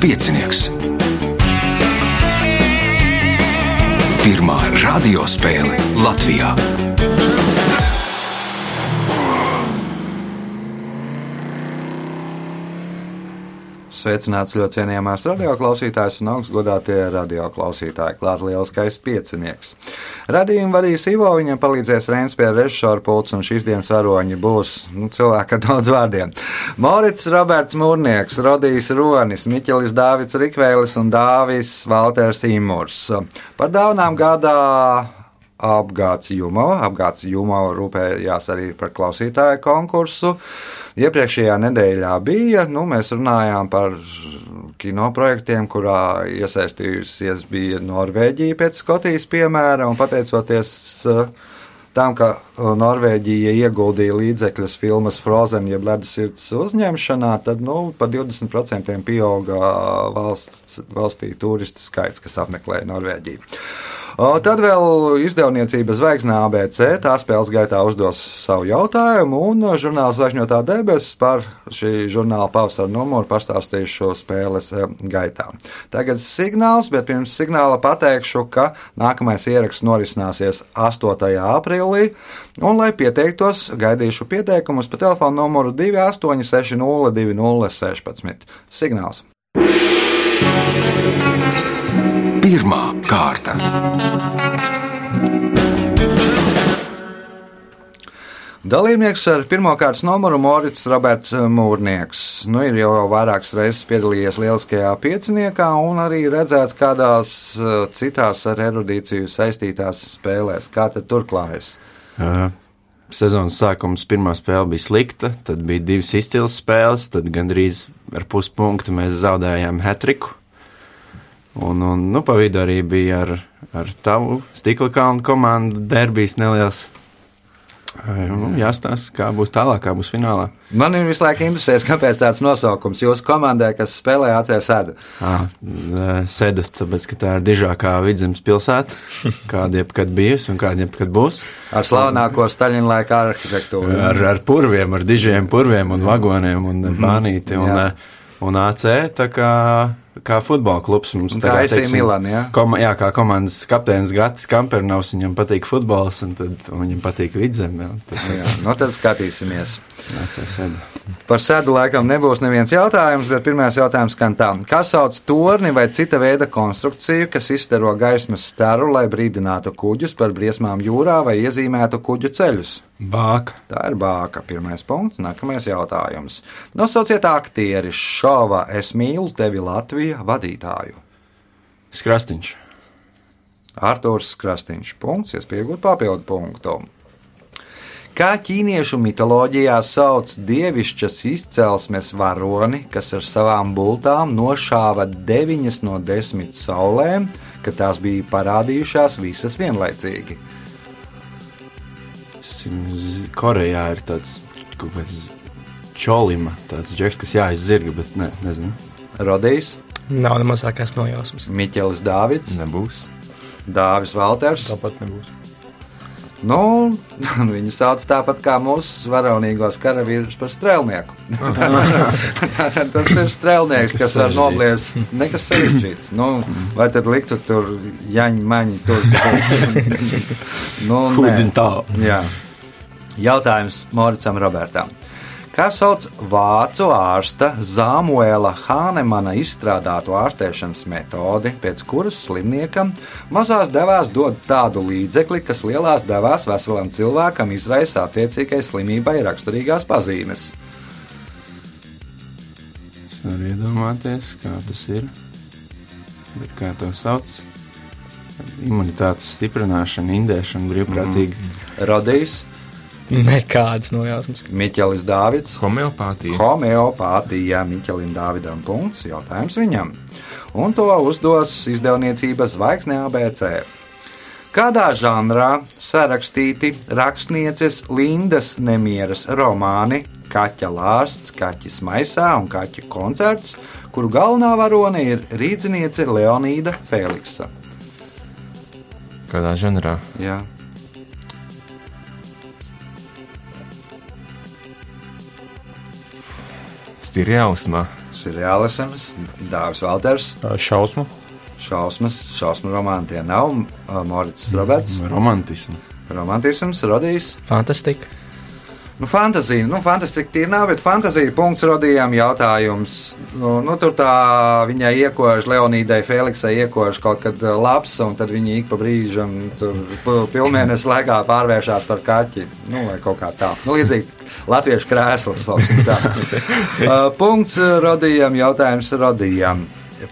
piecinieks. Pirmā radiospēle Latvijā. Sveicināts ļoti cienījamās radioklausītājas un augstgadātie radioklausītāji, klāta lieliskais piecinieks. Radījumu vadīs Ivo, viņam palīdzēs Reins pie režisora pults, un šīs dienas varoņi būs nu, cilvēki ar daudz vārdiem. Morits Roberts Mūrnieks, Rodijs Ronis, Miķelis Dāvids Rikvēlis un Dāvis Valters Imurs. Par dāvanām gādā apgāds Jumo. Apgāds Jumo rūpējās arī par klausītāju konkursu. Iepriekšējā nedēļā bija, nu, mēs runājām par kino projektiem, kurā iesaistījusies bija Norvēģija pēc Skotijas piemēra, un pateicoties uh, tam, ka Norvēģija ieguldīja līdzekļus filmas Frozen, jeb ledus sirds uzņemšanā, tad nu, pa 20% pieauga valsts, valstī turistu skaits, kas apmeklēja Norvēģiju. Tad vēl izdevniecība Zvaigznā ABC tā spēles gaitā uzdos savu jautājumu, un žurnāls Zvaigžņotā debesis par šī žurnāla pavasara numuru pastāstīšu šo spēles gaitā. Tagad signāls, bet pirms signāla pateikšu, ka nākamais ieraksts norisināsies 8. aprīlī, un, lai pieteiktos, gaidīšu pieteikumus pa telefonu numuru 2860 2016. Signāls! Pirmā kārta. Dalībnieks ar pirmā kārtas numuru Morits Roberts Mūrnieks. Nu, ir jau vairākas reizes piedalījies lieliskajā pieciniekā un arī redzēts kādās uh, citās ar erudīciju saistītās spēlēs. Kā tad tur klājas? Uh, sezonas sākums pirmā spēle bija slikta, tad bija divas izcils spēles, tad gandrīz ar puspunktu mēs zaudējām hetriku. Un, un nu, pa vidu arī bija ar, ar tavu stikla kalnu komandu derbijas neliels. Nu, jāstāsta, kā būs tālāk, kā būs finālā. Man ir visu laiku interesēs, kāpēc tāds nosaukums jūsu komandai, kas spēlē AC sēdu. À, sēda, tāpēc, ka tā ir dižākā vidzemes pilsēta, kāda jebkad bijusi un kāda jebkad būs. Ar slavenāko Staļina laika arhitektūru. Ar, ar purviem, ar dižiem purviem un vagoniem un bānīti. Un, un, un AC, kā futbola klubs. Mums tā ir Milāna. Ja? Kom, jā, kā komandas kapteinis Gatis Kampernaus, viņam patīk futbols, un, tad, un viņam patīk vidzeme. Tad, jā, no tad skatīsimies. Par sēdu laikam nebūs neviens jautājums, bet pirmais jautājums skan tā. Kā sauc torni vai cita veida konstrukciju, kas izstaro gaismas staru, lai brīdinātu kuģus par briesmām jūrā vai iezīmētu kuģu ceļus? Bāka. Tā ir bāka. Pirmais punkts. Nākamais jautājums. Nosauciet aktieri šova Es mīlu tevi Latvija vadītāju. Skrastīņš. Artūrs Skrastīņš. Punkts, iespējot papildu punktu. Kā ķīniešu mitoloģijā sauc dievišķas izcelsmes varoni, kas ar savām bultām nošāva deviņas no desmit saulēm, kad tās bija parādījušās visas vienlaicīgi? Korejā ir tāds kaut kāds čolima, tāds džeks, kas jāizzirga, bet ne, nezinu. Rodījis. Nav ne mazākās nojausmas. Miķelis Dāvids. Nebūs. Dāvis Valters. Tāpat nebūs. Nu, viņu sauc tāpat kā mūsu varonīgos karavīrus par strēlnieku. Tas ir strēlnieks, kas var nobliest. Nekas sarežģīts. Nu, vai tad liktu tur jaņu maņu tur? nu, Hūdzin tā. Jā. Jautājums Moricam Robertam. Kā sauc vācu ārsta Zāmuēla Hānemana izstrādātu ārstēšanas metodi, pēc kuras slimniekam mazās devās dod tādu līdzekli, kas lielās devās veselam cilvēkam izraisa attiecīgai slimībai raksturīgās pazīmes? Es varu iedomāties, kā tas ir. Bet kā to sauc? Imunitātes stiprināšana, indēšana brīvprātīgi. Mm. Rodījis. Nekādas nojausmas. Miķelis Dārvids. Homeopātija. Homeopātija Miķelim Dāvidam. Punkts. Jautājums viņam. Un to uzdos izdevniecības zvaigzne ABC. Kādā žanrā sarakstīti rakstnieces Lindas Nemieras romāni Kaķa lāsts, Kaķis maisā un Kaķa koncerts, kuru galvenā varone ir rīzniece Leonīda Feliksa? Kādā žanrā? Jā. Ir realisms, Dārzs Valters, Šausmu. šausmas, šausmu romāni tie nav. Morits Roberts, Romantismu. romantisms, radījis. Fantastika. Nu, fantāzija, nu, fantastika tie nav, bet fantāzija punkts radījām jautājums. Nu, nu, tur tā viņai iekož, Leonīdai Feliksai iekož kaut kad ā, labs, un tad viņi ik pa brīžam tur pilnmēnesis laikā pārvēršās par kaķi. Nu, vai kaut kā tā. Nu, līdzīgi latviešu krēsls. Ā, punkts radījām, jautājums radījām.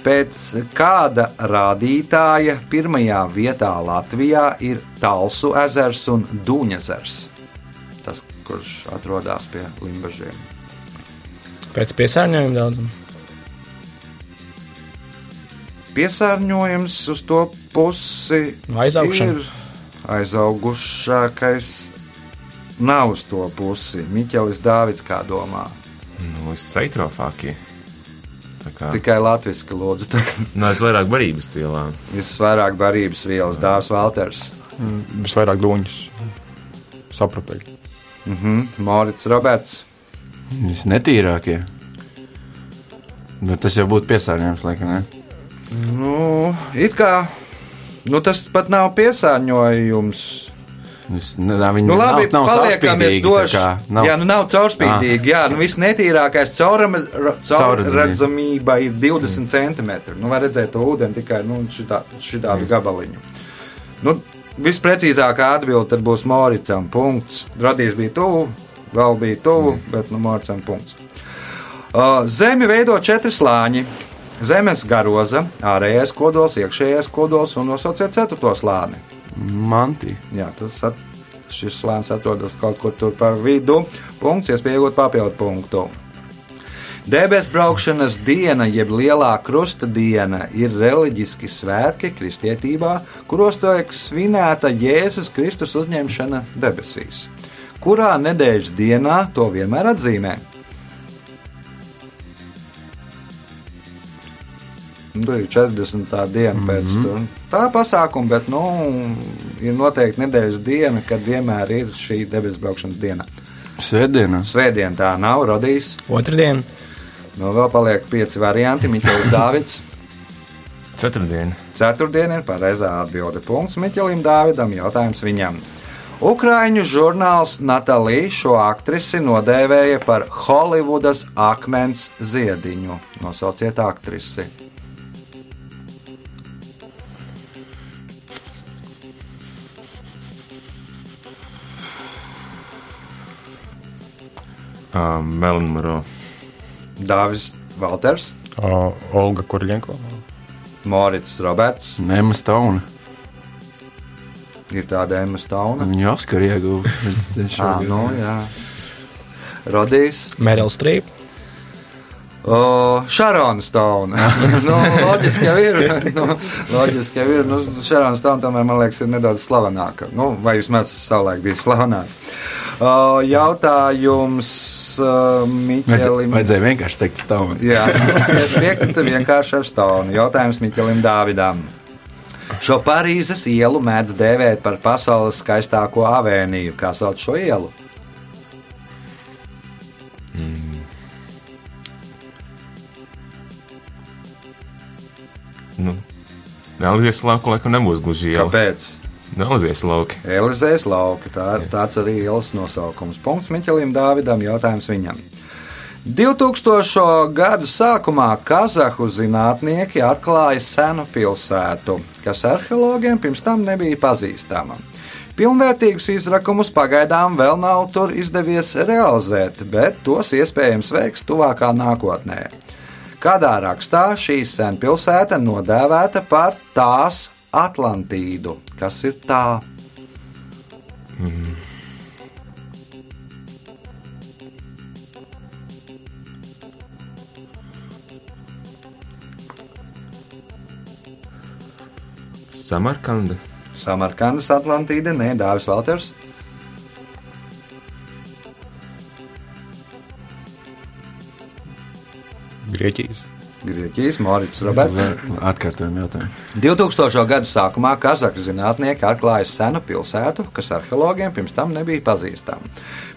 Pēc kāda rādītāja pirmajā vietā Latvijā ir Talsu ezers un Dūņezers? Kurš atrodas pie Limbaģiem. Pēc piesārņojuma daudzuma. Piesārņojums uz to pusi Nu, Aizaugšana. ir aizaugušākais. Nav uz to pusi. Miķelis Dārvids, kā domā. Nu, visaitrofākie. Tā kā Tikai latviešu lūdzu. Tagad nu, es vairāk barības vielām. visvairāk barības vielas, Dārzs Valters, Visvairāk dūņus. Saprapeļi. mhm. Morits Roberts. Visnetīrākie. Nu, tas jau būtu piesārņojums, laikam, ne? Nu, it kā nu, tas pat nav piesārņojums. Ne, tā viņi Nu, labi, nav, nav paliekamies doši. nav. Jā, nu nav caurspīdīgi. Jā, nu viss netīrākais caurredzamība Caurredzamība. ir 20 centimetri. Nu, var redzēt to ūdeni tikai nu, šitā, šitādu gabaliņu. Nu, visprecīzākā atbilde būs Moricam. Punkts. Radījis bija tuvu, vēl bija tuvu, bet nu, Moricam punkts. Uh, Zemi veido četri slāņi. Zemes garoza, ārējais kodols, iekšējais kodols un nosauciet ceturto slāni. Manti. Jā, tas at, šis slānis atrodas kaut kur tur pa vidu. Punkts, iespēja iegūt papildu punktu. Debesu braukšanas diena, jeb lielā krusta diena, ir reliģiski svētki kristietībā, kuros tiek svinēta Jēzus Kristus uzņemšana debesīs. Kurā nedēļas dienā to vienmēr atzīmē? Nu, Tur ir 40. diena pēc mm -hmm. tā pasākuma, bet nu, ir noteikti nedēļas diena, kad vienmēr ir šī debesu braukšanas diena. Svētdienā. Svētdien tā nav radījis. Otradiena. Nu, vēl paliek pieci varianti. Miķels Dārvids. Ceturtdiena. Ceturtdiena ir pareizā atbilde. Punkts Miķelim Dāvidam. Jautājums viņam. Ukrāņu žurnāls Natālija šo aktrisi nodēvēja par Holivudas akmens ziediņu. Nosauciet aktrisi. Um, Melina Maro. Dāvis Valters, Uh, Olga Kurļenko. Morits Roberts, Emma Stone. ir tāda Emma Stone. Viņa Oskaru ieguva. Ah, nu, jā. Rodījis. Meryl Streep. O, Šarona Stone. nu, loģiski jau ir. nu, loģiski jau ir. Nu, Šarona Stone tomēr, man liekas, ir nedaudz slavenāka. Nu, vai vismaz savulaik bija slavenāka. O, jautājums uh, Miķelim. Vajadzēja vienkārši teikt Stone. Jā, piekta vienkārši ar Stone. Jautājums Miķelim Dāvidam. Šo Parīzes ielu mēdz dēvēt par pasaules skaistāko avēniju. Kā sauc šo ielu? Nu, Nelzies lauka laikam nebūs gluži iela. Kāpēc? Nelzies lauki. Elizējas lauka. Tā, tāds arī ielas nosaukums. Punkts Miķelim Dāvidam. Jautājums viņam. 2000. gadu sākumā Kazahu zinātnieki atklāja senu pilsētu, kas arheologiem pirms tam nebija pazīstama. Pilnvērtīgus izrakumus pagaidām vēl nav tur izdevies realizēt, bet tos iespējams veiks tuvākā nākotnē. Kādā rakstā šī senpilsēta nodēvēta par tās Atlantīdu, kas ir tā? Samarkanda. Samarkandas Atlantīda, nē, Dāvis Valters. Grieķijas. Grieķijas Morits Roberts. Atkārtojam jautājumu. 2000. gadu sākumā Kazahstānas zinātnieki atklāja senu pilsētu, kas arheologiem pirms tam nebija pazīstama.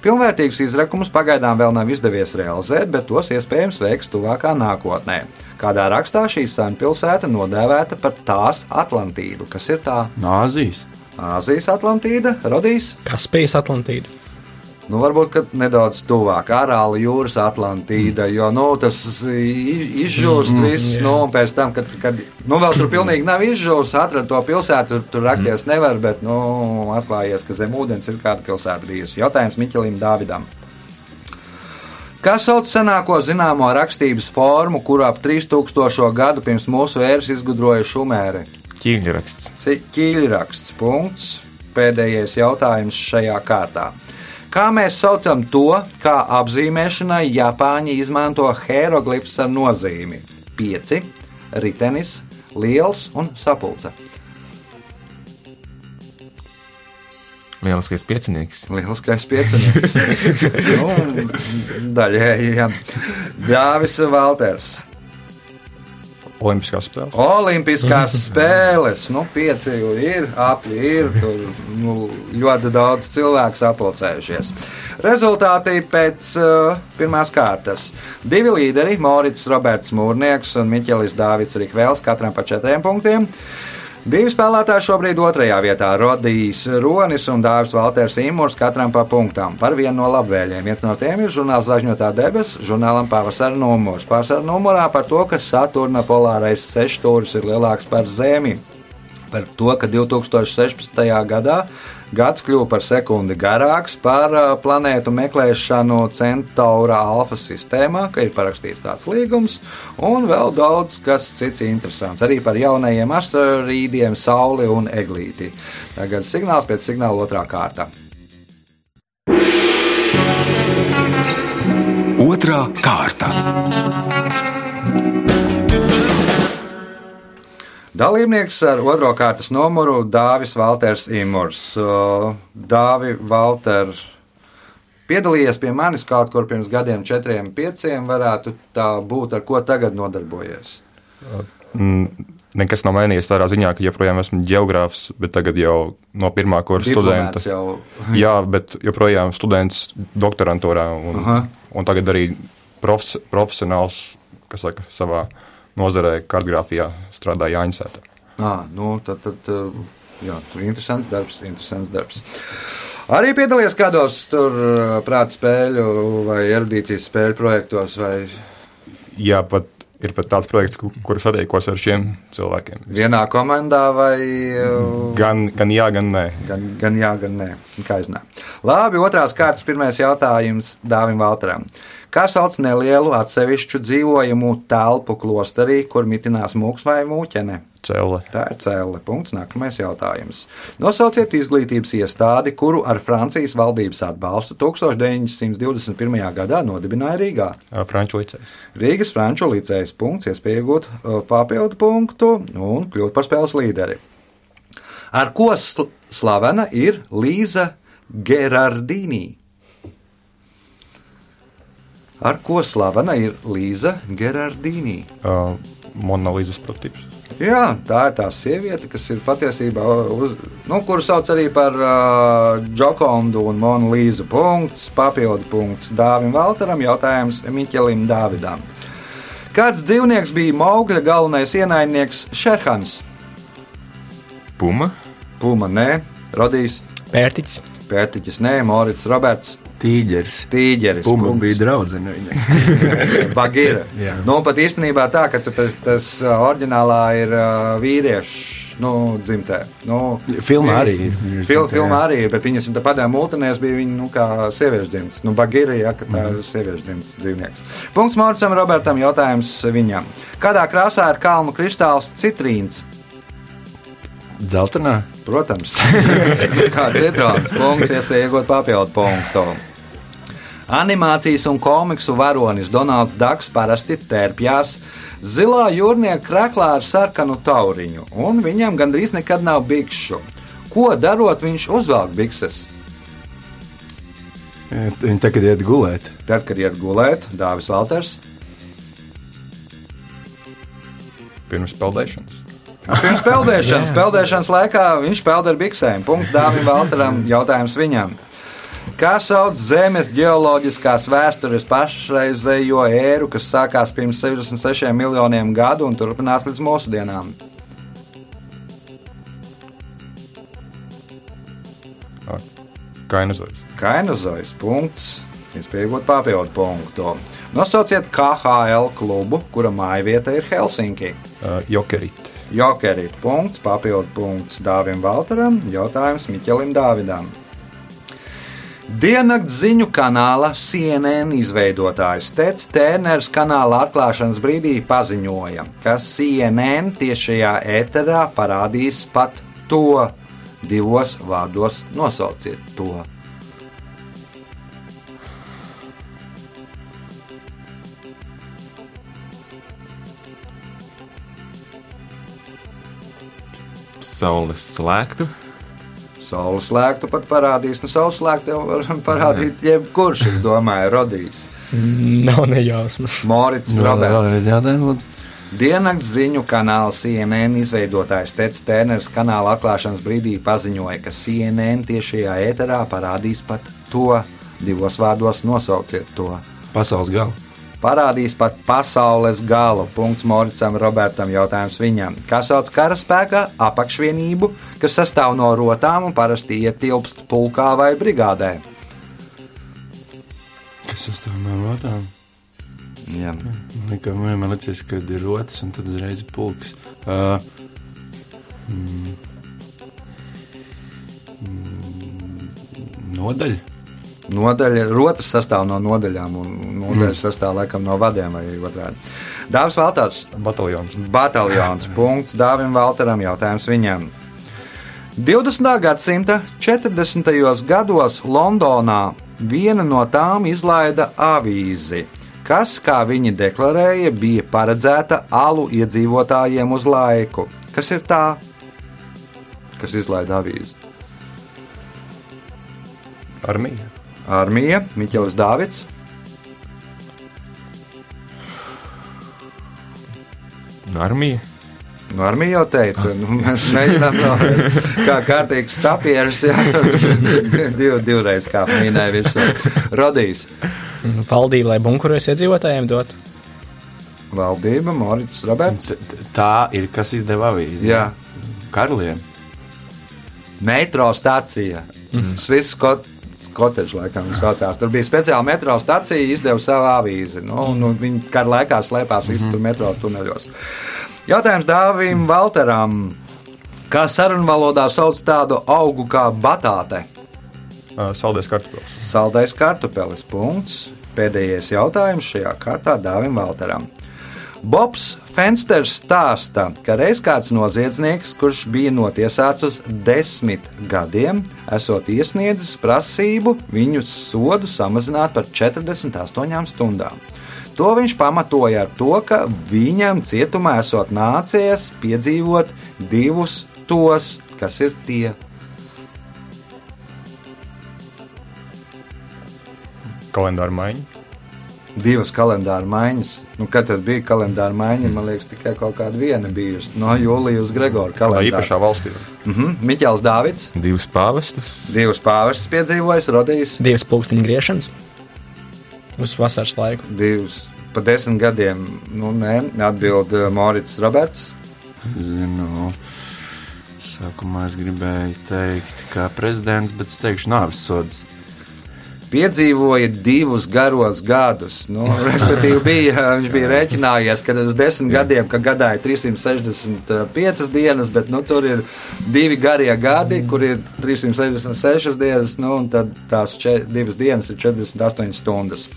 Pilnvērtīgus izrakumus pagaidām vēl nav izdevies realizēt, bet tos iespējams veiks tuvākā nākotnē. Kādā rakstā šī sena pilsēta nodēvēta par tās Atlantīdu, kas ir tā Āzijas. Āzijas Atlantīda, radīs Kaspijas Atlantīda. Nu, varbūt nedaudz tuvāk, Arāla jūras Atlantīda, jo nu, tas izžūst mm, viss. jā. Nu, pēc tam, kad, kad nu, vēl tur pilnīgi nav izžūst, atrast to pilsētu, tur, tur rakties nevar, bet nu, atklājies, ka zem ūdens ir kāda pilsēta bijusi. Jautājums Miķelim Dāvidam. Kas sauc senāko zināmo rakstības formu, kuru ap 3000 gadu pirms mūsu ēras izgudroja šumēri? Ķīļraksts. Ķīļraksts. Punkts. Pēdējais jautājums šajā kārtā. Kā mēs saucam to, kā apzīmēšanai Japāņi izmanto hieroglifus ar nozīmi 5, ritenis, liels un sapulce? Lieliskais piecinieks. Lieliskais piecinieks. nu, daļēji, jā. Dāvis Valters. Olimpiskās spēles. Olimpiskās spēles, nu, pieci ir, apli ir, tur nu, ļoti daudz cilvēku sapulcējušies. Rezultāti pēc uh, pirmās kārtas. Divi līderi, Morits Roberts Mūrnieks un Miķelis Dāvids Rikvēls, katram pa četriem punktiem. Divi spēlētāji šobrīd otrajā vietā - Rodijs Ronis un Dārzs Valters Imants, katram pa punktām. Par vienu no labvēlējiem. Viens no tiem ir žurnāls Zvaigžņotā debesis, žurnālam pavasara numurs. Pavasara numurā par to, ka Saturna polārais sešstūris ir lielāks par Zemi. Par to, ka 2016. gadā gads kļuva par sekundi garāks par planētu meklēšanu Centaura alfa sistēmā, ka ir parakstīts tāds līgums, un vēl daudz kas cits interesants. Arī par jaunajiem asteroīdiem, Sauli un Eglīti. Tagad signāls pēc signāla otrā kārta. Otra kārta. Dalībnieks ar otro kārtas numuru Dāvis Valters Imants. Dāvi Valter piedalījies pie manis kaut kur pirms gadiem, četriem, pieciem. Varētu tā būt, ar ko tagad nodarbojies. Mm, Nekas nav mainījies tādā ziņā, ka joprojām esmu geogrāfs, bet tagad jau no pirmā kursa studenta. Jau Jā, bet joprojām students doktorantūrā un, Aha. un tagad arī profes, profesionāls, kas saka, savā nozarē, kartogrāfijā strādā Jāņasētā. Ah, nu, tad, tad, uh, jā, tur ir interesants darbs, interesants darbs. Arī piedalījies kādos tur uh, prāta spēļu vai erudīcijas spēļu projektos, vai Jā, pat ir pat tāds projekts, ku- kur satiekos ar šiem cilvēkiem. vienā komandā, vai uh, Gan, gan jā, gan nē. gan, gan jā, gan nē. Kā zināt. Labi, otrās kārtas pirmais jautājums Dāvim Valteram. Kā sauc nelielu atsevišķu dzīvojamu telpu klosterī, kur mitinās mūks vai mūķene? Cēlē. Tā ir cēlē. Punkts. Nākamais jautājums. Nosauciet izglītības iestādi, kuru ar Francijas valdības atbalstu 1921. gadā nodibināja Rīgā. Franču licējs. Rīgas Franču licējas punkts, iespēja iegūt papildu punktu un kļūt par spēles līderi. Ar ko sl slavena ir Līza Gerardīnī? Ar ko slavena ir Līza Gerardīnī? Uh, Monolīzes prototyps. Jā, tā ir tā sieviete, kas ir patiesībā, uz, nu, kuru sauc arī par uh, Džokondu un Monu Līzu. Punkts, papildu punkts Dāvim Valteram, jautājums Miķelim Dāvidam. Kāds dzīvnieks bija Maugļa galvenais ienaidnieks Šerhans? Puma. Puma, nē, Rodijs, Pērtiķis. Pētiķis, nē, Morits, Roberts, Tīģeris. Tīģeris. Puma punkts. bija draudzene viņai. Bagira. Jā. nu, pat īstenībā tā, ka tas, tas ā, oriģinālā ir ā, vīriešu nu, dzimtē. Nu, Filmā arī ir. Fil, filmā arī ir, bet viņas padomju mūtenēs bija viņa nu, kā sieviešu dzimts. Nu, Bagīri, ja, ka tā ir sieviešu dzimts dzīvnieks. Punkts Mārcisam Robertam jautājums viņam. Kādā krāsā ir kalnu kristāls citrīns? Dzeltenā. Protams, kā citrons. Punkts, iespēja iegūt papildu punktu. Animācijas un komiksu varonis Donalds Daks parasti tērpjas zilā jūrnieka krāklā ar sarkanu tauriņu, un viņam gandrīz nekad nav bikšu. Ko darot, viņš uzvelk bikses? Viņi tagad iet gulēt. Tad, kad iet gulēt, Dāvis Valters. Pirms peldēšanas. Pirms peldēšanas, peldēšanas laikā viņš peld ar biksēm. Punkts Dāvim Valteram, jautājums viņam. Kā sauc Zemes geoloģiskās vēstures pašreizējo ēru, kas sākās pirms 66 miljoniem gadu un turpinās līdz mūsdienām? Kainozojs. Kainozojs punkts. Iespēja iegūt papildu punktu. Nosauciet KHL klubu, kura mājvieta ir Helsinki. Uh, Jokerit. Jokerīt punkts, papildu punkts Dāvim Valteram, jautājums Miķelim Dāvidam. Diennakts ziņu kanāla CNN izveidotājs Teds Tērners kanāla atklāšanas brīdī paziņoja, ka CNN tiešajā ēterā parādīs pat to. Divos vārdos nosauciet to. Saules slēgtu. Saules slēgtu pat parādīs. Nu, saules slēgtu jau var parādīt, jebkurš, es domāju, rodīs. Nav nejausmas. Morits Roberts. Diennakts ziņu kanāla CNN izveidotājs Tets Tērners kanāla atklāšanas brīdī paziņoja, ka CNN tiešajā ēterā parādīs pat to. Divos vārdos nosauciet to. Pasaules gala. Parādīs pat pasaules galu. Punkts Moricam Robertam jautājums viņam. Kā sauc karaspēka apakšvienību, kas sastāv no rotām un parasti ietilpst pulkā vai brigādē? Kas sastāv no rotām? Jā. Man liekas, ka ir rotas un tad uzreiz pulks. Uh, mm, mm, nodaļa. Nodaļa, rotas sastāv no nodaļām, un nodaļas sastāv laikam no vadiem vai otrādi. Dāvis Valtārs, Bataljons. bataljons, punkts Dāvim Valtaram, jautājums viņam. 20. gadsimta 40. gados Londonā viena no tām izlaida avīzi, kas, kā viņi deklarēja, bija paredzēta alu iedzīvotājiem uz laiku. Kas ir tā, kas izlaida avīzi? Armija. Armija, Miķelis Dāvids. Armija. Nu, armija jau teica, nu, mēs mēģinām no kā kārtīgs sapieris, jā, div, divreiz kā mīnēja virsū. Rodīs. Valdība, lai bunkuros iedzīvotājiem dot. Valdība, Morits Roberts. Tā ir kas izdeva avīzi. Jā. Karliem. Metro stācija. Swiss Cot- Cottage, laikam, saucās. Tur bija speciāla metro stācija, izdeva savu avīzi. Nu, un, un viņi kara laikā slēpās visi tur metro tuneļos. Jautājums Dāvim Valteram. Kā sarunvalodā sauc tādu augu kā batāte? Saldēs kartupēlis. Saldais kartupelis. Punkts. Pēdējais jautājums šajā kārtā Dāvim Valteram. Bobs Fensters stāsta, ka reiz kāds noziedznieks, kurš bija notiesāts uz desmit gadiem, esot iesniedzis prasību viņu sodu samazināt par 48 stundām. To viņš pamatoja ar to, ka viņam cietumā esot nācies piedzīvot divus tos, kas ir tie. Kalendāra maiņa. Divas kalendāra maiņas. Nu, kad tad bija kalendāra maiņa, man liekas, tikai kaut kāda viena bijusi. No jūlijas uz Gregora Tā kalendāra. īpašā valstī. Mm -hmm. Miķels Dāvids, Divas pāvestus. divas pāvestus piedzīvojis, rodījis Divas pulksteņa griešanas uz vasaras laiku. divus pa desmit gadiem. Nu, nē, atbild eh, Morits Roberts. Zinu, sākumā es gribēju teikt, ka prezidents, bet es teikšu, nāves sods. Piedzīvoja divus garos gadus. Nu, respektīvi, bija, viņš bija rēķinājies, ka uz desmit gadiem, ka gadā ir 365 dienas, bet nu, tur ir divi garie gadi, kur ir 366 dienas, nu, un tad tās če, divas dienas ir 48 stundas.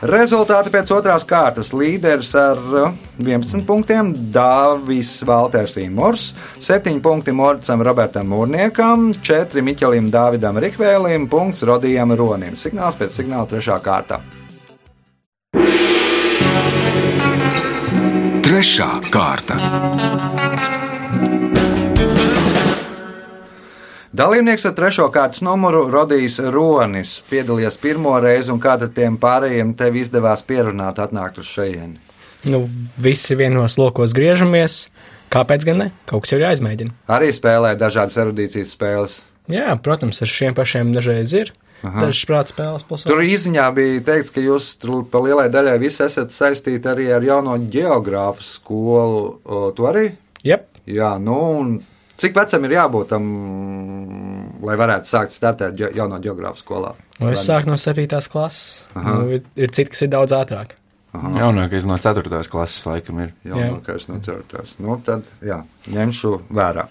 Rezultāti pēc otrās kārtas līderis ar uh, 11 punktiem Dāvis Valters Imors, 7 punkti Moricam Robertam Mūrniekam, 4 Miķelim Dāvidam Rikvēlim, punkts Rodijam Ronim. Signāls pēc signāla trešā kārta. Trešā kārta. Dalībnieks ar trešo kārtas numuru Rodijs Ronis piedalījās pirmo reizi, un kā tad tiem pārējiem tev izdevās pierunāt atnākt uz šejieni? Nu, visi vienos lokos griežamies. Kāpēc gan ne? Kaut kas jau ir jāizmēģina. Arī spēlē dažādas erudīcijas spēles. Jā, protams, ar šiem pašiem dažreiz ir. Dažas prāta spēles Tur pasaulē. īsiņā bija teikts, ka jūs tur pa lielai daļai visi esat saistīti arī ar jauno geogrāfu skolu. Tu arī? Jep. Jā, nu, un cik vecam ir jābūt tam, lai varētu sākt startēt jauno geogrāfu skolā? Nu, es sāku no 7. klases. Nu, ir, ir citi, kas ir daudz ātrāk. Jaunākais no 4. klases laikam ir. Jaunākais no ceturtās. Nu, tad, jā, ņemšu vērā.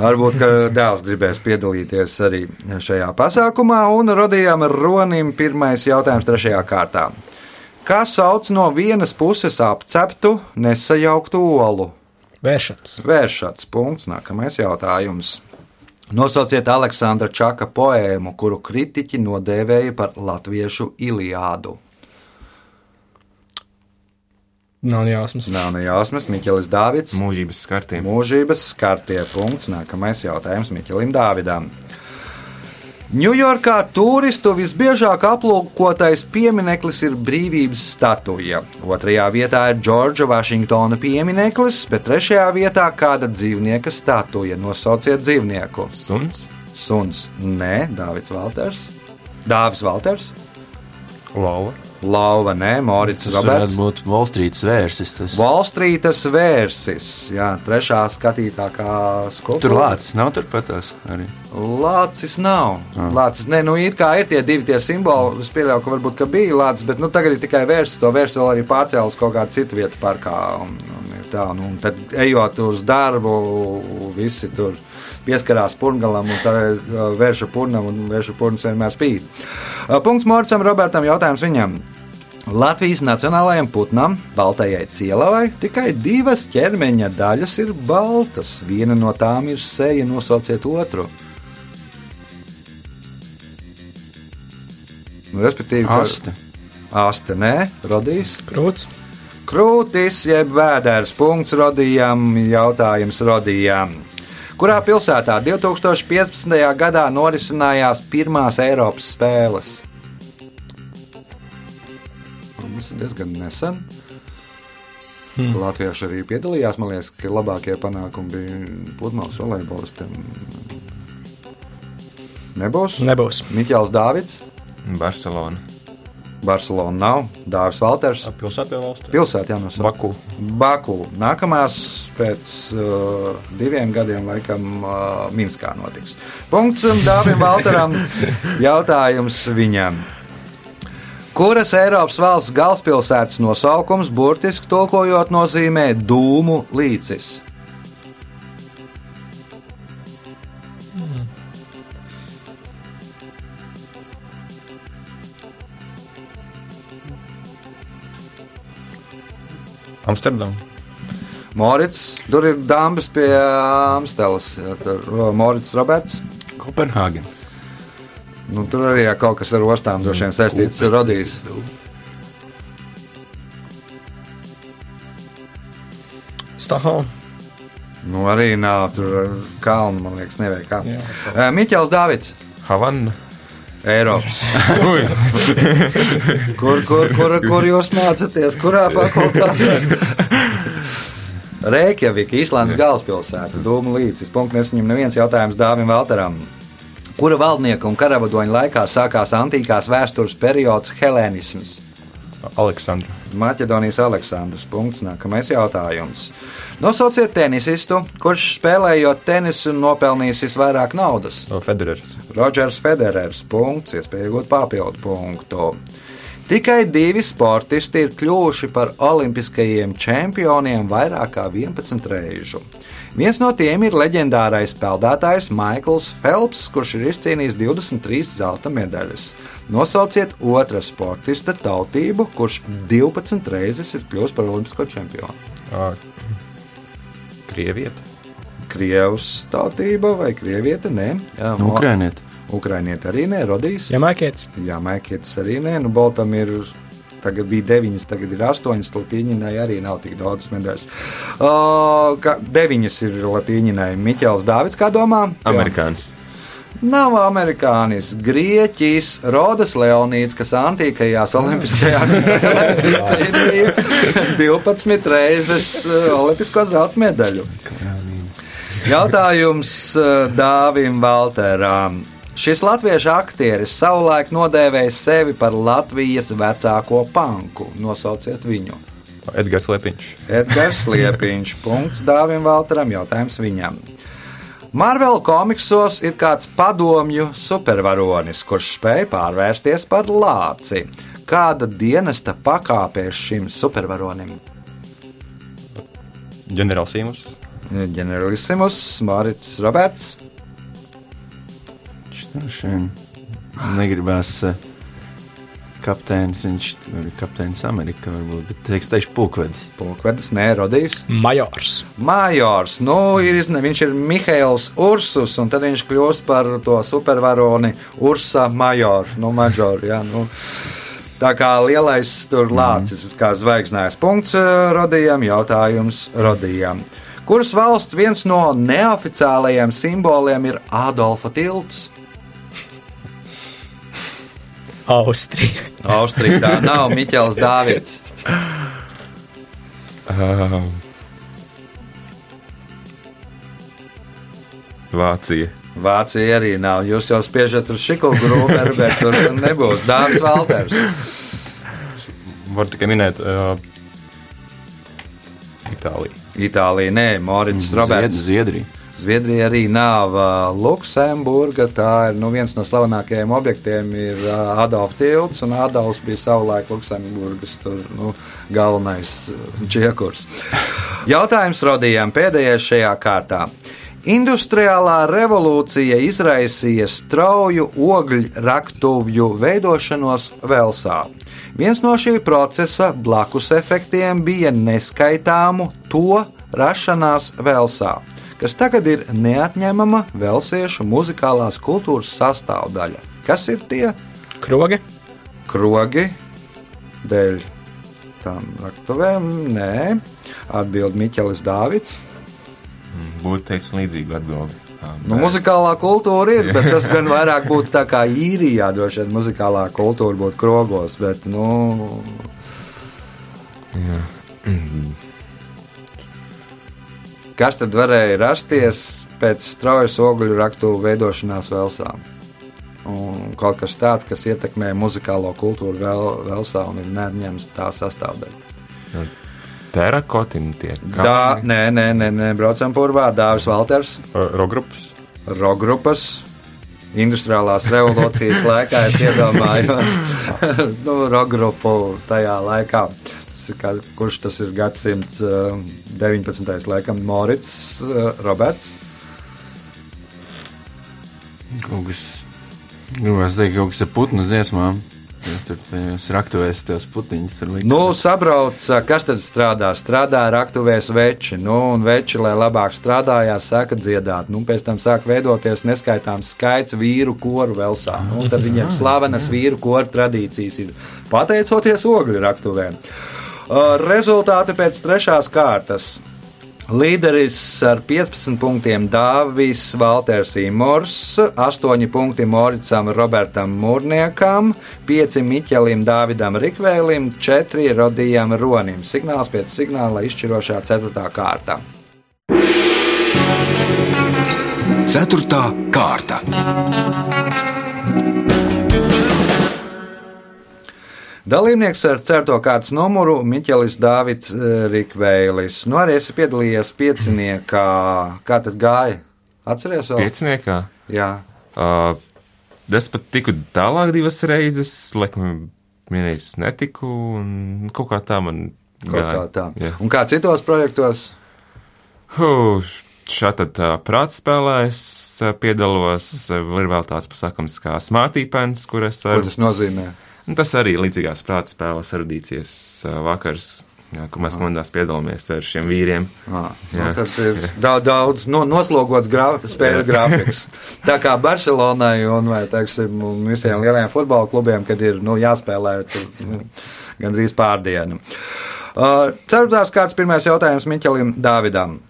Varbūt, ka dēls gribēs piedalīties arī šajā pasākumā, un radījām Ronim pirmais jautājums trešajā kārtā. Kā sauc no vienas puses apceptu, nesajauktu olu? Vēršats. Vēršats punkts, nākamais jautājums. Nosauciet Aleksandra Čaka poēmu, kuru kritiķi nodēvēja par latviešu Iliādu. Nav jausmas. Nav ne jausmas, Miķelis Dāvids. Mūžības skartiem. Mūžības skartie punkts. Nākamais jautājums Miķelim Dāvidam. Ņujorkā turistu visbiežāk aplūkotais piemineklis ir brīvības statuja. Otrajā vietā ir Džordža Vašingtona piemineklis, bet trešajā vietā kāda dzīvnieka statuja. Nosauciet dzīvnieku. Suns. Suns. Nē, Dāvids Valters. Dāvis Valters. Lauva. Lauva, nē, Morits Tas Roberts. varētu būt Volstrītas vērsis. Tas. Volstrītas vērsis. Jā, trešā skatītākā skulptūra. Tur lācis nav turpatās arī. Lācis nav. Lācis, ne, nu, it kā ir tie divi tie simboli. Es pieļauju, ka varbūt ka bija lācis, bet nu, tagad ir tikai vērsts. To vērsts vēl arī pārcēlus kaut kādā citu vietu parkā. Un, un tā, nu, un tad ejot uz darbu, visi tur pieskarās purgalam un tā uh, vērša purnam, un vērša purns vienmēr spīd. Uh, Punkts Morcam, Robertam, jautājums viņam. Latvijas nacionālajam putnam, baltajai cielavai, tikai divas ķermeņa daļas ir baltas. Viena no tām ir seja, nosauciet otru. Nu, respektīvi, Aste. Aste, nē, radīs. Krūts. Krūtis, jeb vēders, punkts radījām, jautājums radījām. Kurā pilsētā 2015. gadā norisinājās pirmās Eiropas spēles? Tas ir diezgan nesen. Hmm. Latvieši arī piedalījās. Man liekas, ka labākie panākumi bija pludmales volejbolistiem. Nebūs. Nebūs. Miķels Dāvids, Barcelona. Barcelona nav, Dāvis Valters. Pilsētā jau valsts. Pilsēta jānosaka. Baku. Baku. Nākamās pēc uh, diviem gadiem, laikam, uh, Minskā notiks. Punkts Dāvim Valteram. Jautājums viņam. Kuras Eiropas valsts galvaspilsētas nosaukums burtiski tulkojot nozīmē dūmu līcis? Amsterdam. Morits, tur ir dāmas pie Amstelas. Jā, Tur o, Morits Roberts. Kopenhāgen. Nu, tur arī ir kaut kas ar ostām droši vien saistīts ar Rodīs. Stahol. Nu, arī nav tur kalnu, man liekas, nevajag kā. Jā. Uh, Miķels Dāvids. Havana. Eiropas. Kur, kur, kur, kur jūs mācāties? Kurā fakultātē? Reikjavika, Īslandes galvaspilsēta, Dūmu līcis. Punkts nesaņem neviens jautājums Dāvim Valteram. Kura valdnieka un karavadoņa laikā sākās antīkās vēstures periods Helēnisms? Aleksandra. Maķedonijas Aleksandrs. Punkts. Nākamais jautājums. Nosauciet tenisistu, kurš spēlējot tenisu nopelnījis visvairāk naudas. Federers. Rodžers Federers. Punkts, iespēja iegūt papildu punktu. Tikai divi sportisti ir kļuvuši par olimpiskajiem čempioniem vairāk kā 11 reižu. Viens no tiem ir leģendārais peldētājs Maikls Phelps, kurš ir izcīnījis 23 zelta medaļas. Nosauciet otra sportista tautību, kurš 12 reizes ir kļuvis par olimpisko čempionu. Krievieta. Krievijas tautība vai krieviete? Nē, Jā, Nu, Ukrainiet. Ukrainieti arī nē, Rodīs. Jamaikietis. Jā, Maikietis arī nē, nu Boltam ir. Tagad bija deviņas, tagad ir astoņas. Latīņai arī nav tik daudz medaļas. Uh, ka, deviņas ir Latīņai. Miķels Dārvids, kā domā? Amerikānis. Nav amerikānis, grieķis, Rodas Leonīds, kas antīkajās olimpiskajās spēlēs izcīnīja 12 reizes eh, olimpisko zelta medaļu. Jautājums eh, Dāvim Valteram. Šis latviešu aktieris savulaik nodēvēja sevi par Latvijas vecāko panku. Nosauciet viņu. Edgars Lepiņš. Edgars Liepiņš. Punkts Dāvim Valteram. Jautājums viņam. Marvel komiksos ir kāds padomju supervaronis, kurš spēj pārvērsties par lāci. Kāda dienesta pakāpēs šim supervaronim? Ģenerālis Sīmus. Ģenerālissimus, Mārcis Roberts. Droši vien negribās uh, kapteinis, viņš ir kapteinis Amerikā, varbūt, bet teiks, teikšu pulkvedis. Pulkvedis, nē, Rodijs. Majors. Majors, nu, ir, viņš ir Mihails Ursus, un tad viņš kļūst par to supervaroni Ursa Majoru. Nu, Major, jā, nu. Tā kā lielais tur lācis, kā zvaigznājs punkts eh, Rodijam, jautājums Rodijam. Kuras valsts viens no neoficiālajiem simboliem ir Adolfa tilts? Austrija. Austrija tā nav Miķels Dāvids. Um, Vācija. Vācija arī nav. Jūs jau spiežat uz šiklu grūmeru, bet tur nebūs Dāvids Valters. Var tikai minēt uh, Itāliju. Itālija, nē, Morits Roberts. Zied- Zviedrija. Zviedrija arī nav Luksemburga. Tā ir nu, viens no slavenākajiem objektiem, ir Adolfs Tilts. Adolfs bija savulaik Luksemburgas tur, nu, galvenais čiekurs. Jautājums Rodijam pēdējais šajā kārtā. Industriālā revolūcija izraisīja strauju ogļu raktuvju veidošanos Velsā. Viens no šī procesa blakus efektiem bija neskaitāmu to rašanās Velsā, kas tagad ir neatņemama velsiešu muzikālās kultūras sastāvdaļa. Kas ir tie Krogi. krogi dēļ tām raktuvēm? Nē, atbild Miķelis Dāvids. Būtu teicis līdzīgu atbildi. Nu, muzikālā kultūra ir, bet tas gan vairāk būtu tā kā īrijā, droši vien muzikālā kultūra būtu krogos, bet, nu, kas tad varēja rasties pēc straujas ogļu raktuvu veidošanās Velsā? Un kaut kas tāds, kas ietekmē muzikālo kultūru vēl, Velsā un ir neatņemams tā sastāvdaļa. Terakotini tie Tā, nē, nē, nē, nē, braucam purvā, Dāvis Valters. Uh, Rogrupas. Rokgrupas. Industriālās revolūcijas laikā es iedomājos nu, rokgrupu tajā laikā. Ir kā, kurš tas ir gadsimts eh, 19. laikam, Morits, eh, Roberts. Kaut kas, gribās teikt, kaut kas ar putnu dziesmām. Ja tur tajos raktuvēs tās putiņas tur likt. Nu, sabrauc, eh, kas tad strādā? Strādā raktuvēs veči. Nu, un veči, lai labāk strādājās, sāka dziedāt. Nu, pēc tam sāk veidoties neskaitāms skaits vīru koru Velsā. Nu, tad viņiem slavenas vīru koru tradīcijas ir pateicoties ogļu raktuvēm. Uh, Rezultāti pēc trešās kārtas. Līderis ar 15 punktiem Dāvis Valters Imors, 8 punkti Moricam Robertam Mūrniekam, 5 Miķelim Dāvidam Rikvēlim, 4 Rodijam Ronim. Signāls pēc signāla izšķirošā 4. kārta. Ceturtā kārta. Dalībnieks ar certo kārtas numuru Miķelis Dāvids eh, Rikvēlis. Nu, arī esi piedalījies pieciniekā. Kā tad gāja? Atceries vēl? Pieciniekā. Jā. Uh, es pat tiku tālāk divas reizes, laikam, vienreiz netiku, un kaut kā tā man Kaut gāja. kā tā. Jā. Un kā citos projektos? Huh, Šādi uh, prātspēlēs uh, piedalos. Uh, ir vēl tāds pasākums kā Smartīpens, kur es Ko ar, tas nozīmē? Un tas arī līdzīgās prātspēles erudīcijas uh, vakars, jā, kur mēs komandās piedalāmies ar šiem vīriem. Ah, nu, Jā. tad ir daudz, daudz no, noslogots graf, spēļu grafiks. Tā kā Barcelonai un vai, teiksim, visiem lielajiem futbola klubiem, kad ir nu, jāspēlē tur, nu, gandrīz pārdienu. Uh, Ceturtās kārtas pirmais jautājums Miķelim Dāvidam.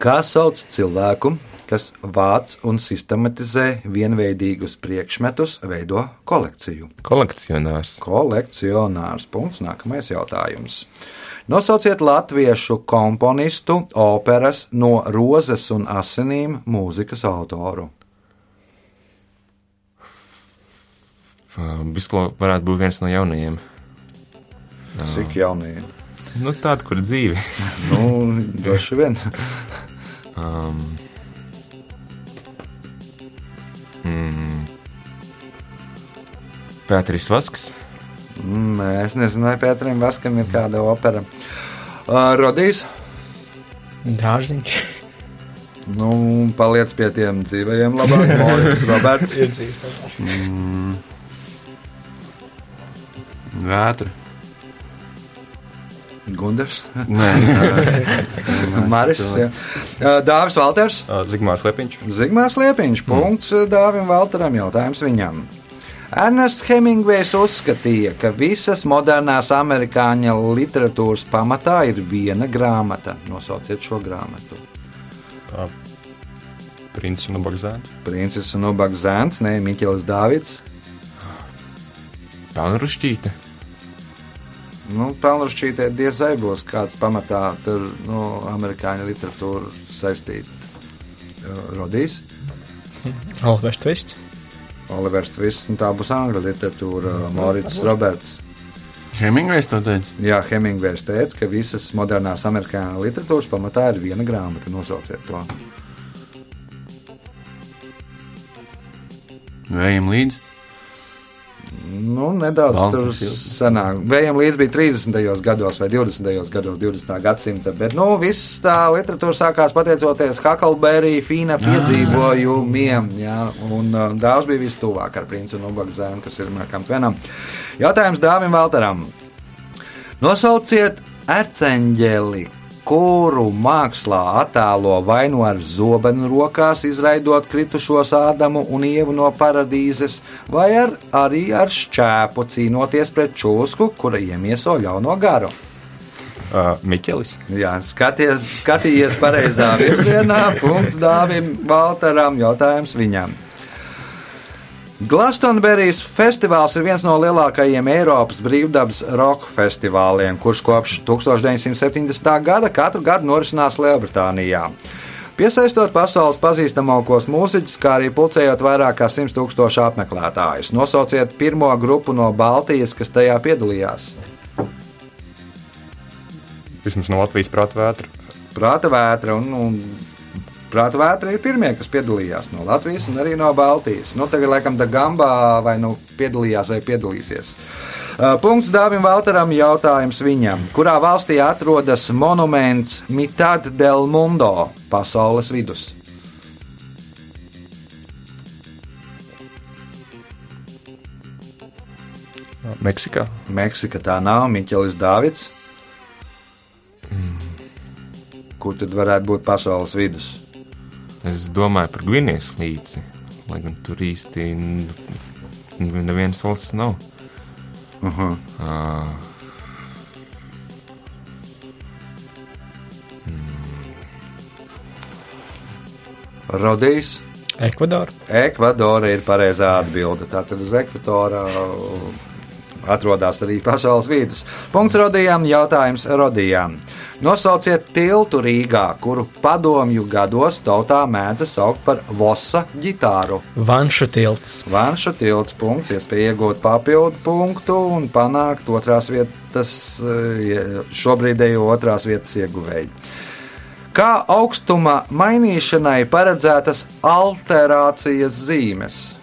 Kā sauc cilvēku, kas vāc un sistematizē vienveidīgus priekšmetus, veido kolekciju. Kolekcionārs. Kolekcionārs. Punkts. Nākamais jautājums. Nosauciet latviešu komponistu operas no rozes un asinīm mūzikas autoru. Bisko varētu būt viens no jaunajiem. Cik jaunīgi? Nu, tāda, kur dzīve. Nu, droši vien. Um, mm, Pēteris Vasks. Mm, Es nezinu, vai Pēterim Vaskam ir kāda opera. Uh, Rodīs, Dārziņš. nu, paliec pie tiem dzīvajiem labāk. Morits, Roberts. Ir dzīves. Vētra. Gundars, Nē, Maris, jā. Uh, Dāvis Valters. Ā, Zigmārs Lepiņš. Zigmārs Liepiņš. Punkts Dāvim Valteram. Jautājums viņam. Ernests Hemingvejs uzskatīja, ka visas modernās amerikāņu literatūras pamatā ir viena grāmata. Nosauciet šo grāmatu. Princis un Bagzēns. Princis un Ubags Zēns, ne Miķels Dāvids. Pelnrušķīte. Nu, Pelnrušķītē diezai būs kāds pamatā tur, nu, amerikāņu literatūra saistīta. Uh, Rodīs, Olivers Tvists. Olivers Tvists, un tā būs angļu literatūra. Morits Roberts. Hemingvejs to teica. Jā, Hemingvejs teica, ka visas modernās amerikāņu literatūras pamatā ir viena grāmata. Nosauciet to. Vējam līdzi. Nu, nedaudz Baltas senāk. Vējam līdz bija 30. gados vai 20. gados, 20. gadsimta. Bet nu, viss tā literatūra sākās pateicoties Hakalbērija fina piedzīvojumiem. Jā, un uh, dāvs bija vistuvāk ar princi un ubagu zēnu, kas ir Markam Tvenam. Jautājums Dāvim Valteram. Nosauciet erceņģeli, kuru mākslā attēlo vai nu ar zobenu rokās, izraidot kritušos Ādamu un Ievu no paradīzes, vai ar, arī ar šķēpu cīnoties pret čūsku, kura iemieso ļauno garu. Uh, Miķelis. Jā, skaties, skatījies pareizā virzienā. Punkts Dāvim Valteram. Jautājums viņam. Glastonberijas festivāls ir viens no lielākajiem Eiropas brīvdabas roka festivāliem, kurš kopš 1970. gada katru gadu norisinās Lielbritānijā. Piesaistot pasaules pazīstamākos mūziķus, kā arī pulcējot vairāk kā 100 tūkstošu apmeklētājus. Nosauciet pirmo grupu no Baltijas, kas tajā piedalījās. Vismaz no Latvijas prāta vētra. Prāta vētra un, un Prāta vētra ir pirmie, kas piedalījās no Latvijas un arī no Baltijas. Nu, tagad, laikam, Dagambā vai nu piedalījās vai piedalīsies. Uh, Punkts Dāvim Valteram jautājums viņam. Kurā valstī atrodas monuments Mitad del Mundo pasaules vidus? Meksikā. Meksika tā nav, Miķelis Dāvids. Kur tad varētu būt pasaules vidus? Es domāju par Gvinējas līci, lai gan tur īsti nevienas valsts nav. Uh -huh. Uh, Rodījis. Ekvadora. Ekvadora ir pareizā atbilde. Tātad uz ekvatora atrodas arī pasaules vidus. Punkts rodījām, jautājums rodījām. Nosauciet tiltu Rīgā, kuru padomju gados tautā mēdza saukt par Vosa ģitāru. Vanšu tilts. Vanša tilts punkts, iespēja iegūt papildu punktu un panākt otrās vietas, eh, šobrīdējo otrās vietas ieguvēju. Kā augstuma mainīšanai paredzētas alterācijas zīmes?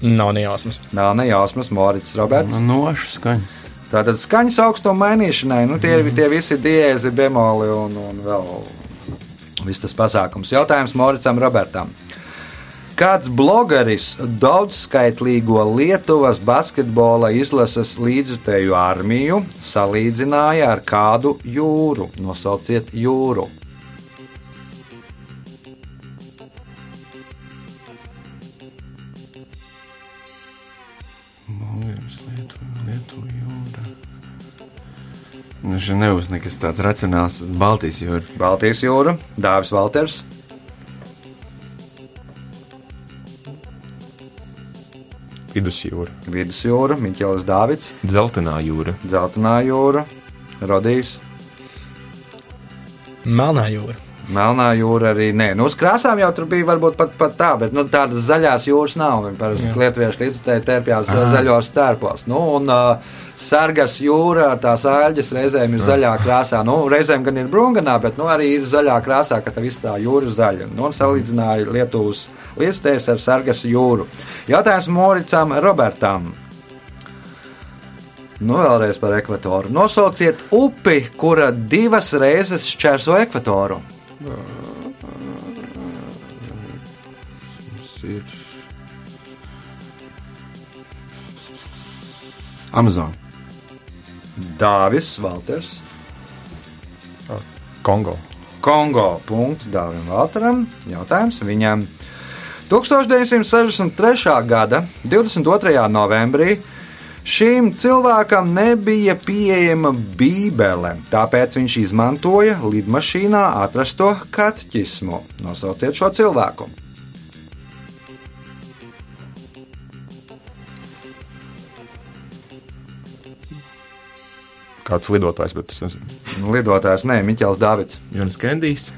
Nav nejausmas. Nav nejausmas, Morits Roberts. Nošu skaņa. Tātad skaņas augstuma mainīšanai, nu tie ir tie visi diēzi, bemoli un, un vēl viss tas pasākums. Jautājums Moricam Robertam. Kāds blogeris daudzskaitlīgo Lietuvas basketbola izlases līdzutēju armiju salīdzināja ar kādu jūru? Nosauciet jūru. Viņš nebūs nekas tāds racionāls. Baltijas jūra. Baltijas jūra, Dāvis Valters. Vidusjūra. Vidusjūra, Miķelis Dārvids. Zeltenā jūra. Zeltenā jūra, Rodījis. Melnā jūra. Melnā jūra arī nē. Nu, uz krāsām jau tur bija varbūt pat, pat tā, bet nu, tādas zaļās jūras nav. Viņi parasti lietuvieši līdzekļi tērpjās zaļos stērpos. Nu, un uh, sargas jūra ar tās āļģes reizēm ir zaļā krāsā. Nu, reizēm gan ir brūnganā, bet nu, arī ir zaļā krāsā, ka tā viss tā jūra ir zaļa. Nu, un salīdzināja Lietuvas līdzekļus ar sargas jūru. Jautājums Moricam Robertam. Nu, vēlreiz par ekvatoru. Nosauciet upi, kura divas reizes šķērso ekvatoru. Mums ir Amazon. Dāvis Valters. Kongo. Kongo. Punkts Dāvim Valteram. Jautājums viņam. 1963. gada 22. novembrī šim cilvēkam nebija pieejama Bībele, tāpēc viņš izmantoja lidmašīnā atrasto kateķismu. Nosauciet šo cilvēku. Kāds lidotājs, bet es nezinu. Nu, Lidotājs nē, Miķels Dārvids Jonas Kendijs.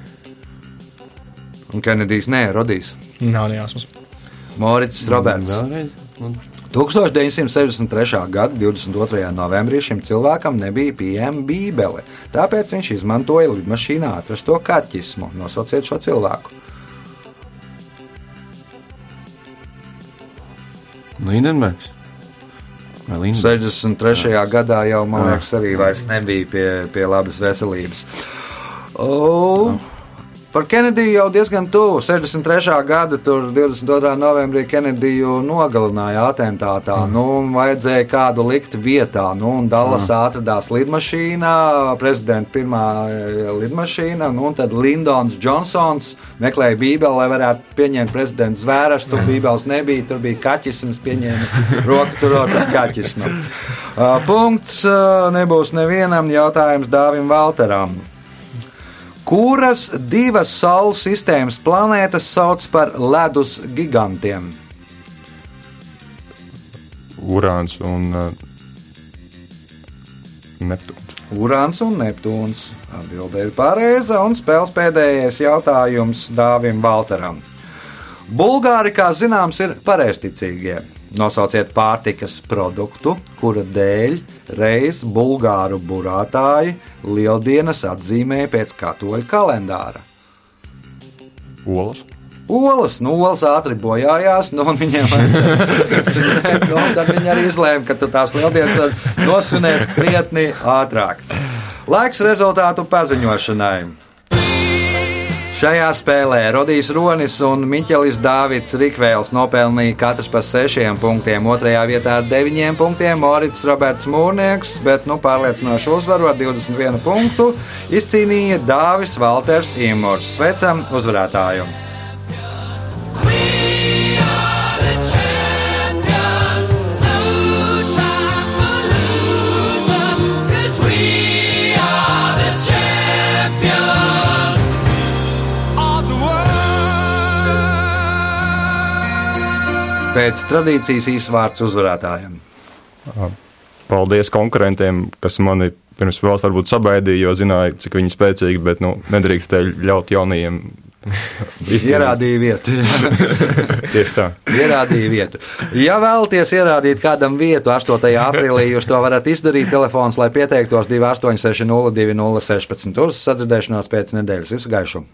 un Kenedijs nē, Rodijs. Nav nejausmas. Morits Roberts. Vēlreiz. Un 1963. gada 22. novembrī šim cilvēkam nebija pieejama Bībele, tāpēc viņš izmantoja lidmašīnā atrasto kateķismu. Nosauciet šo cilvēku. Lindenbergs. Lindenbergs? 63. gadā jau, man liekas, arī vairs nebija pie, pie labas veselības. O, par Kenediju jau diezgan tuvu. 63. gada, tur 22. novembrī Kenediju nogalināja atentātā. Mm. Nu, un vajadzēja kādu likt vietā. Nu, un Dallas mm. atradās lidmašīnā, prezidenta pirmā eh, lidmašīna. Nu, un tad Lindons Johnsons meklēja Bībeli, lai varētu pieņemt prezidenta zvērestu. Bībeles nebija, tur bija kaķisms, pieņēma roku turot uz kaķismu. Uh, punkts uh, nebūs nevienam jautājums Dāvim Valteram. Kuras divas Saules sistēmas planētas sauc par ledus gigantiem? Urāns un uh, Neptūns. Urāns un Neptūns. Atbilde ir pareiza un spēles pēdējais jautājums Dāvim Valteram. Bulgāri, kā zināms, ir pareizticīgie. Nosauciet pārtikas produktu, kura dēļ reiz bulgāru burātāji lieldienas atzīmēja pēc katoļu kalendāra. Olas. Olas, nu, olas ātri bojājās, nu, un viņiem nu, tad viņi arī izlēma, ka tu tās lieldienas var nosvinēt krietni ātrāk. Laiks rezultātu paziņošanai. Šajā spēlē Rodijs Ronis un Miķelis Dāvids Rikvēls nopelnīja katrs pa sešiem punktiem, otrajā vietā ar deviņiem punktiem Morits Roberts Mūrnieks, bet nu, pārliecinošu uzvaru ar 21 punktu izcīnīja Dāvis Valters Imors. Sveicam uzvarētāju! Pēc tradīcijas īsvārds uzvarētājiem. Paldies konkurentiem, kas mani pirms spēles varbūt sabaidīja, jo zināja, cik viņi spēcīgi, bet nu, nedrīkstēja ļaut jaunajiem. Ierādīja vietu. Tieši tā. Ierādīja vietu. Ja vēlaties ierādīt kādam vietu 8. aprīlī, jūs to varat izdarīt. Telefons, lai pieteiktos 286, 02, 16. Uz sadzirdēšanos pēc nedēļas. Visu gaišu!